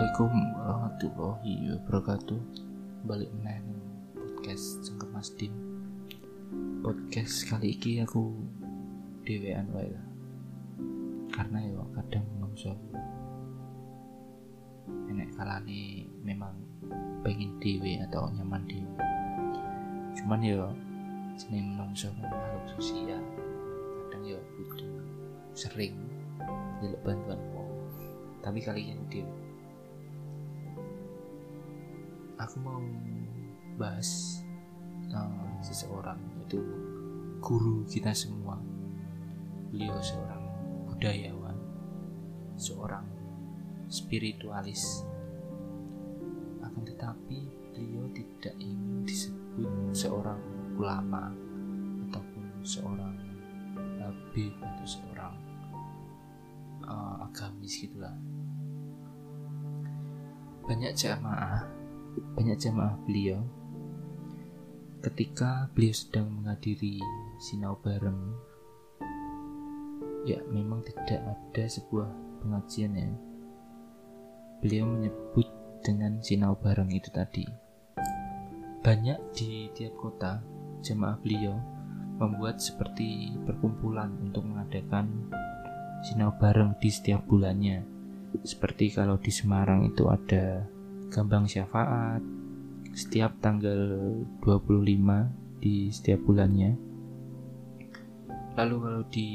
Assalamualaikum warahmatullahi wabarakatuh. Balik meneh ning podcast Cengkem Mas Dim Podcast kali ini aku Dewean wae lah. Karena ya kadang menungso Enek kalane memang pengen dewe atau nyaman dewe Cuman ya jeneng menungso makhluk sosial Kadang ya butuh sering jaluk bantuan tapi kali ini dewe aku mau bahas uh, seseorang itu guru kita semua. Beliau seorang budayawan seorang spiritualis. Akan tetapi beliau tidak ingin disebut seorang ulama ataupun seorang habib atau seorang uh, agamis gitulah. Banyak jamaah banyak jamaah beliau. Ketika beliau sedang menghadiri sinau bareng ya memang tidak ada sebuah pengajian ya. Beliau menyebut dengan sinau bareng itu tadi. Banyak di tiap kota jamaah beliau membuat seperti perkumpulan untuk mengadakan sinau bareng di setiap bulannya. Seperti kalau di Semarang itu ada Gambang Syafaat setiap tanggal 25 di setiap bulannya. Lalu kalau di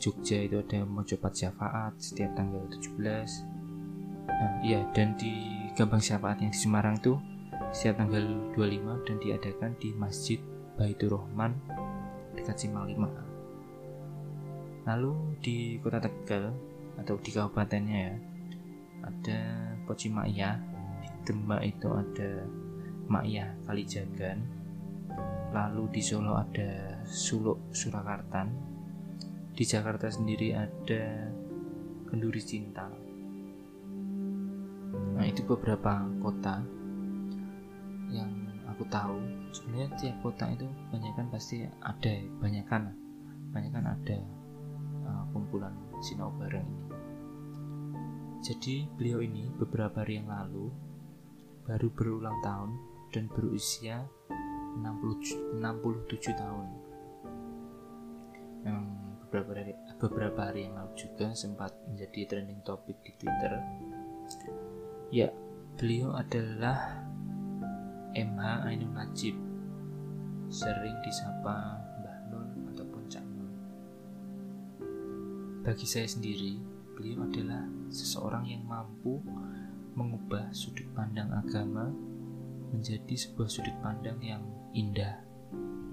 Jogja itu ada Mojopat Syafaat setiap tanggal 17. Nah, iya dan di Gambang Syafaat yang di Semarang itu setiap tanggal 25 dan diadakan di Masjid Baitur Rahman dekat 5. Lalu di Kota Tegal atau di kabupatennya ya ada Pocimaya Demak itu ada Makya Kalijagan. Lalu di Solo ada Suluk Surakarta di Jakarta sendiri ada Kenduri Cinta. Nah itu beberapa kota yang aku tahu. Sebenarnya tiap kota itu banyak kan pasti ada banyak kan banyak kan ada uh, kumpulan sinau bareng jadi beliau ini beberapa hari yang lalu baru berulang tahun dan berusia 60, 67 tahun. Memang beberapa hari, beberapa hari yang lalu juga sempat menjadi trending topik di Twitter. Ya, beliau adalah MH Ainun Najib. Sering disapa Mbah Nun ataupun Cak Nun. Bagi saya sendiri, beliau adalah seseorang yang mampu mengubah sudut pandang agama menjadi sebuah sudut pandang yang indah,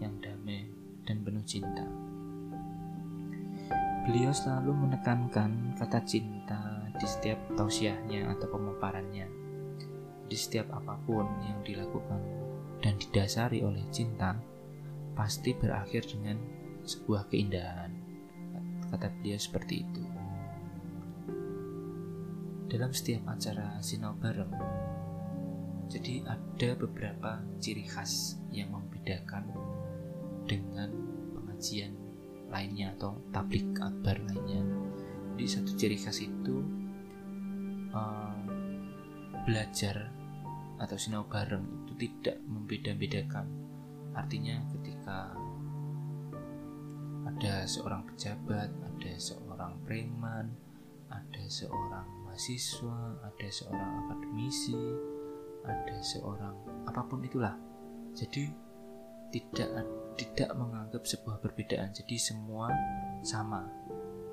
yang damai, dan penuh cinta. Beliau selalu menekankan kata cinta di setiap tausiahnya atau pemaparannya, di setiap apa pun yang dilakukan dan didasari oleh cinta, pasti berakhir dengan sebuah keindahan. Kata beliau seperti itu. Dalam setiap acara sinau bareng, jadi ada beberapa ciri khas yang membedakan dengan pengajian lainnya atau tablik akbar lainnya. Di satu ciri khas itu uh, belajar atau sinau bareng itu tidak membeda-bedakan. Artinya ketika ada seorang pejabat, ada seorang preman, ada seorang mahasiswa, ada seorang akademisi, ada seorang apa pun itulah. Jadi tidak tidak menganggap sebuah perbedaan. Jadi semua sama.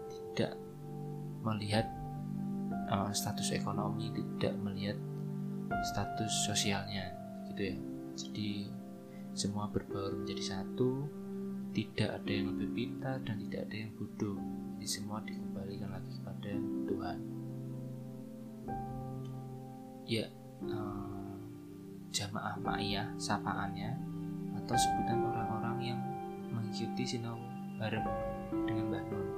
Tidak melihat uh, status ekonomi, tidak melihat status sosialnya gitu ya. Jadi semua berbaur menjadi satu, tidak ada yang lebih pintar dan tidak ada yang bodoh. Jadi semua dikembalikan lagi kepada Tuhan ya uh, jamaah ma'iyah sapaannya atau sebutan orang-orang yang mengikuti sinau bareng dengan Mbah Nun.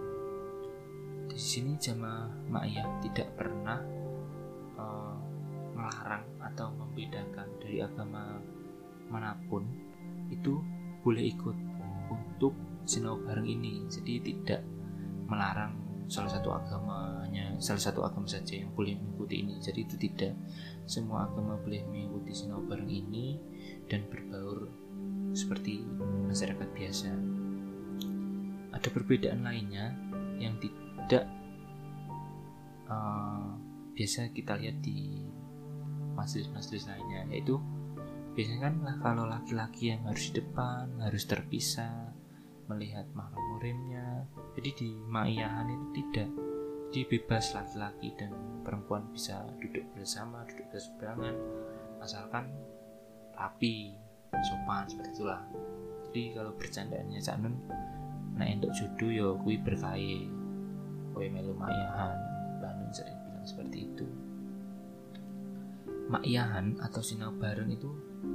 Di sini jamaah ma'iyah tidak pernah uh, melarang atau membedakan dari agama mana pun itu boleh ikut untuk sinau bareng ini. Jadi tidak melarang salah satu agamanya salah satu agama saja yang boleh mengikuti ini. Jadi itu tidak semua agama boleh mengikuti sinau bareng ini dan berbaur seperti masyarakat biasa. Ada perbedaan lainnya yang tidak uh, biasa kita lihat di majelis-majelis lainnya yaitu biasanya kan kalau laki-laki yang harus di depan harus terpisah melihat makhluk murimnya jadi di maiyahan itu tidak jadi bebas laki-laki dan perempuan bisa duduk bersama duduk berseberangan asalkan rapi sopan seperti itulah. Jadi kalau bercandaannya Cak Nun nah untuk jodoh ya kui berkaya kui melu maiyahan Mbak Nun sering bilang seperti itu. Makyahan atau sinau bareng itu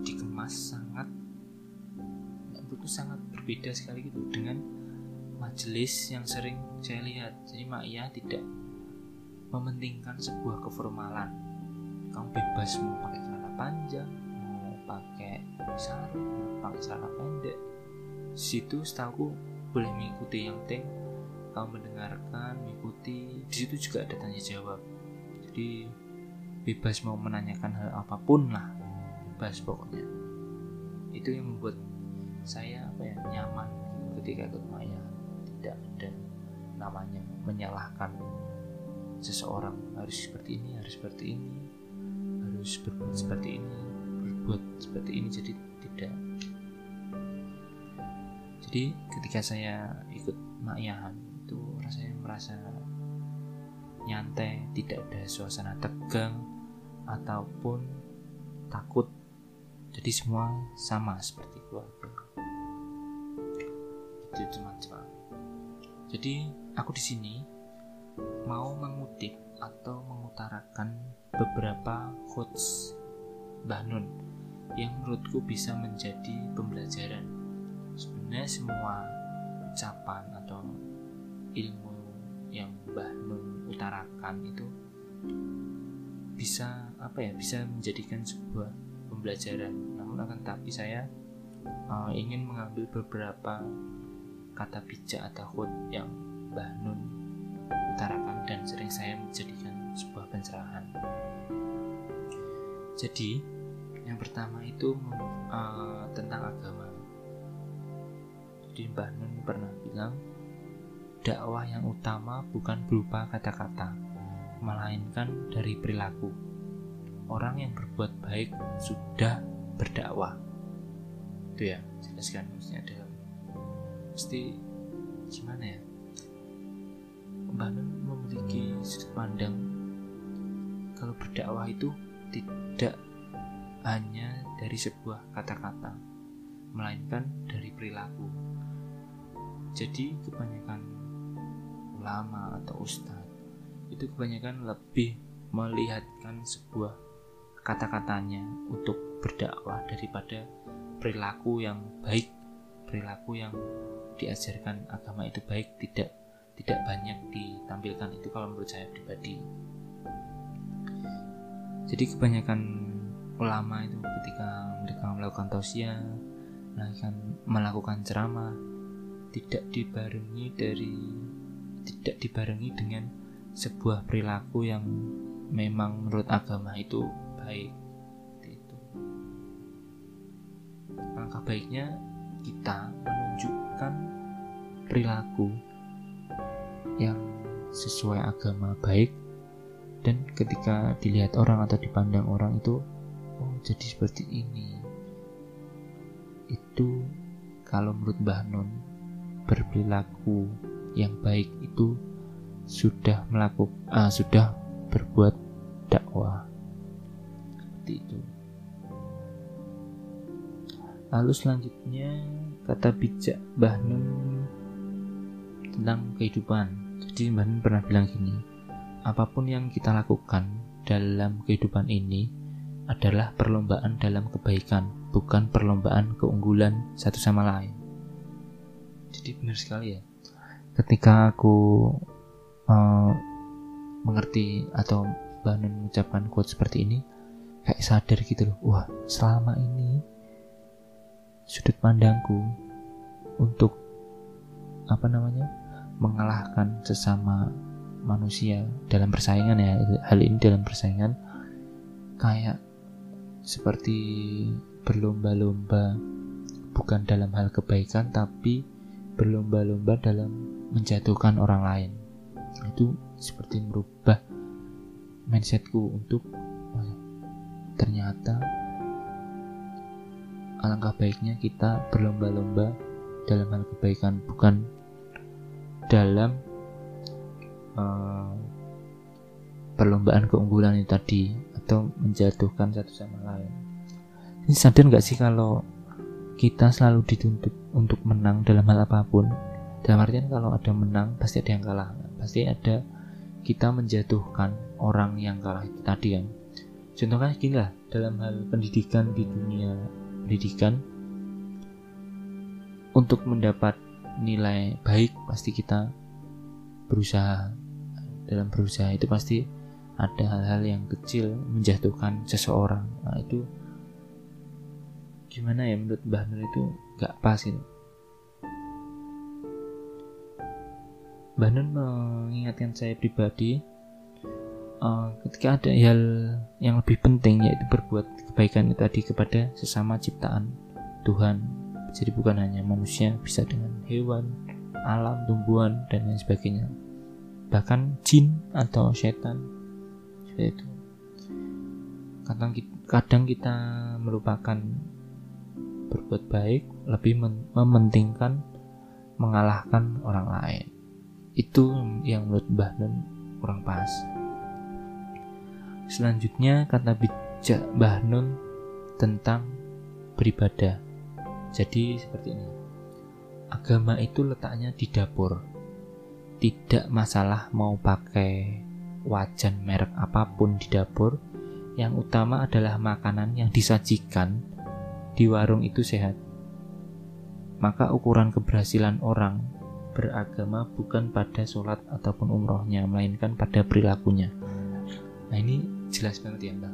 dikemas sangat menurutku sangat berbeda sekali gitu dengan majelis yang sering saya lihat. Jadi makya tidak mementingkan sebuah keformalan. Kamu bebas mau pakai celana panjang mau pakai sarung mau pakai celana pendek. Situ setahu boleh mengikuti yang penting. Kamu mendengarkan mengikuti. Di situ juga ada tanya jawab. Jadi bebas mau menanyakan hal apa pun lah. Bebas pokoknya. Itu yang membuat saya apa ya nyaman ketika ikut maya tidak ada namanya menyalahkan seseorang. Harus seperti ini harus seperti ini harus berbuat seperti ini berbuat seperti ini jadi tidak. Jadi ketika saya ikut makyahan itu rasanya merasa nyantai tidak ada suasana tegang ataupun takut. Jadi semua sama seperti keluarga itu teman-teman jadi aku di sini mau mengutip atau mengutarakan beberapa quotes Mbah Nun yang menurutku bisa menjadi pembelajaran. Sebenarnya semua ucapan atau ilmu yang Mbah Nun utarakan itu bisa apa ya bisa menjadikan sebuah pembelajaran. Namun akan tapi saya uh, ingin mengambil beberapa kata bijak atau quote yang Mbah Nun utarakan dan sering saya menjadikan sebuah pencerahan jadi yang pertama itu uh, tentang agama jadi Mbah Nun pernah bilang dakwah yang utama bukan berupa kata-kata melainkan dari perilaku. Orang yang berbuat baik sudah berdakwah. Itu ya, jelaskan maksudnya dalam mesti gimana ya? Mbak memiliki sudut pandang kalau berdakwah itu tidak hanya dari sebuah kata-kata, melainkan dari perilaku. Jadi kebanyakan ulama atau ustadz itu kebanyakan lebih melihatkan sebuah kata-katanya untuk berdakwah daripada perilaku yang baik perilaku yang diajarkan agama itu baik tidak tidak banyak ditampilkan itu kalau menurut saya pribadi. Jadi kebanyakan ulama itu ketika mereka melakukan tausiah melakukan melakukan ceramah tidak dibarengi dari tidak dibarengi dengan sebuah perilaku yang memang menurut agama itu baik itu langkah baiknya kita menunjukkan perilaku yang sesuai agama baik dan ketika dilihat orang atau dipandang orang itu oh jadi seperti ini. Itu kalau menurut Mbah Nun berperilaku yang baik itu sudah melakukan uh, sudah berbuat dakwah. Seperti itu. Lalu selanjutnya kata bijak Mbah Nun tentang kehidupan. Jadi Mbah Nun pernah bilang gini apa pun yang kita lakukan dalam kehidupan ini adalah perlombaan dalam kebaikan bukan perlombaan keunggulan satu sama lain. Jadi benar sekali ya. Ketika aku uh, mengerti atau Banun mengucapkan quote seperti ini kayak sadar gitu loh wah selama ini sudut pandangku untuk apa namanya mengalahkan sesama manusia dalam persaingan ya. Hal ini dalam persaingan kayak seperti berlomba-lomba bukan dalam hal kebaikan tapi berlomba-lomba dalam menjatuhkan orang lain. Itu seperti merubah mindsetku untuk ternyata alangkah baiknya kita berlomba-lomba dalam hal kebaikan bukan dalam uh, perlombaan keunggulan itu tadi atau menjatuhkan satu sama lain. Ini sadar nggak sih kalau kita selalu dituntut untuk menang dalam hal apa pun? Dalam artian kalau ada menang pasti ada yang kalah, pasti ada kita menjatuhkan orang yang kalah itu tadi kan. Contohnya gini lah dalam hal pendidikan di dunia pendidikan. Untuk mendapat nilai baik pasti kita berusaha. Dalam berusaha itu pasti ada hal-hal yang kecil menjatuhkan seseorang. Nah itu gimana ya menurut Mbah Nur itu gak pas itu Mbah Nur mengingatkan saya pribadi uh, ketika ada hal yang lebih penting yaitu berbuat kebaikan tadi kepada sesama ciptaan Tuhan. Jadi bukan hanya manusia bisa dengan hewan alam tumbuhan dan lain sebagainya. Bahkan jin atau setan seperti itu. Kadang kita, kadang kita melupakan berbuat baik lebih mementingkan mengalahkan orang lain. Itu yang menurut Mbah Nun kurang pas selanjutnya kata bijak Mbah tentang beribadah jadi seperti ini agama itu letaknya di dapur tidak masalah mau pakai wajan merek apa pun di dapur, yang utama adalah makanan yang disajikan di warung itu sehat. Maka ukuran keberhasilan orang beragama bukan pada sholat ataupun umrohnya, melainkan pada perilakunya. Nah ini jelas banget ya Mbak,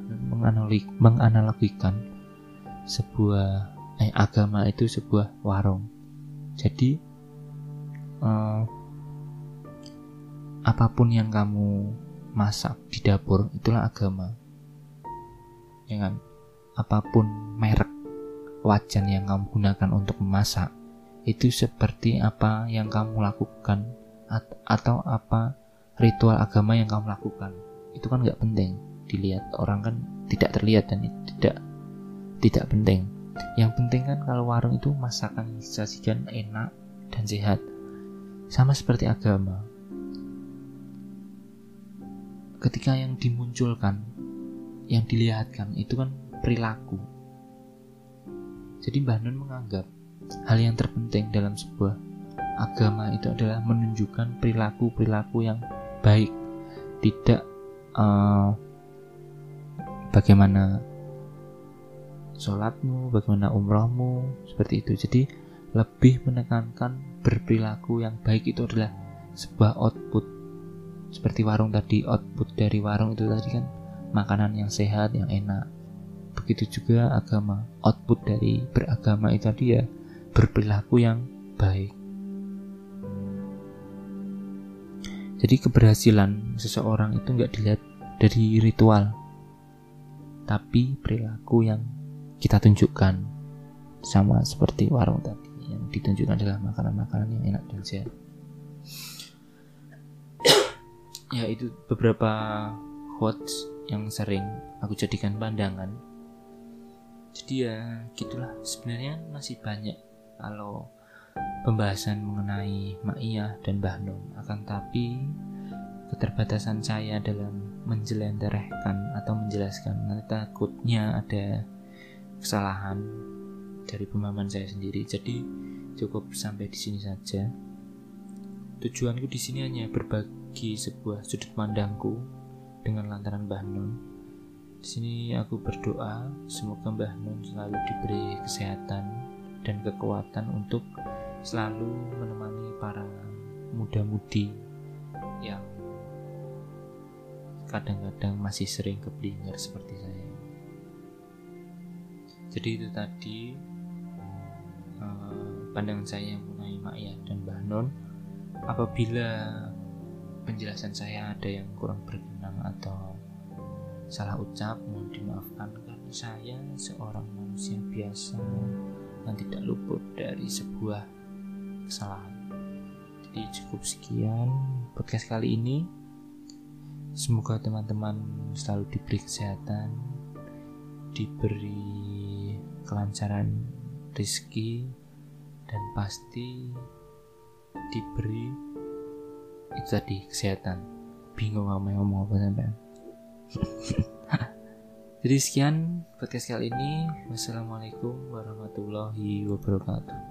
menganalogikan sebuah eh, agama itu sebuah warung. Jadi eh, apa pun yang kamu masak di dapur itulah agama. Ya kan? Apa pun merek wajan yang kamu gunakan untuk memasak itu seperti apa yang kamu lakukan atau apa ritual agama yang kamu lakukan. Itu kan nggak penting dilihat orang kan tidak terlihat dan tidak tidak penting. Yang penting kan kalau warung itu masakan disajikan enak dan sehat. Sama seperti agama. Ketika yang dimunculkan yang dilihatkan itu kan perilaku. Jadi Mbah Nun menganggap hal yang terpenting dalam sebuah agama itu adalah menunjukkan perilaku-perilaku yang baik. Tidak uh, bagaimana sholatmu, bagaimana umrohmu, seperti itu. Jadi lebih menekankan berperilaku yang baik itu adalah sebuah output. Seperti warung tadi output dari warung itu tadi kan makanan yang sehat yang enak. Begitu juga agama output dari beragama itu tadi ya berperilaku yang baik. Jadi keberhasilan seseorang itu nggak dilihat dari ritual tapi perilaku yang kita tunjukkan sama seperti warung tadi yang ditunjukkan adalah makanan-makanan yang enak dan sehat. Ya itu beberapa quotes yang sering aku jadikan pandangan. Jadi ya gitulah. Sebenarnya masih banyak kalau pembahasan mengenai Ma'iyah dan Bahnon akan tapi keterbatasan saya dalam menjelenderehkan atau menjelaskan. Nanti takutnya ada kesalahan dari pemahaman saya sendiri. Jadi cukup sampai di sini saja. Tujuanku di sini hanya berbagi bagi sebuah sudut pandangku dengan lantaran Mbah Nun. Di sini aku berdoa semoga Mbah Nun selalu diberi kesehatan dan kekuatan untuk selalu menemani para muda-mudi yang kadang-kadang masih sering keblinger seperti saya. Jadi itu tadi uh, pandangan saya mengenai Ma'iyah dan Mbah Nun. Apabila penjelasan saya ada yang kurang berkenan atau salah ucap mohon dimaafkan. Karena saya seorang manusia biasa yang tidak luput dari sebuah kesalahan. Jadi cukup sekian podcast kali ini semoga teman-teman selalu diberi kesehatan diberi kelancaran rezeki dan pasti diberi itu tadi kesehatan. Bingung ngomong ngomong apa sampai jadi sekian podcast kali ini. Wassalamualaikum warahmatullahi wabarakatuh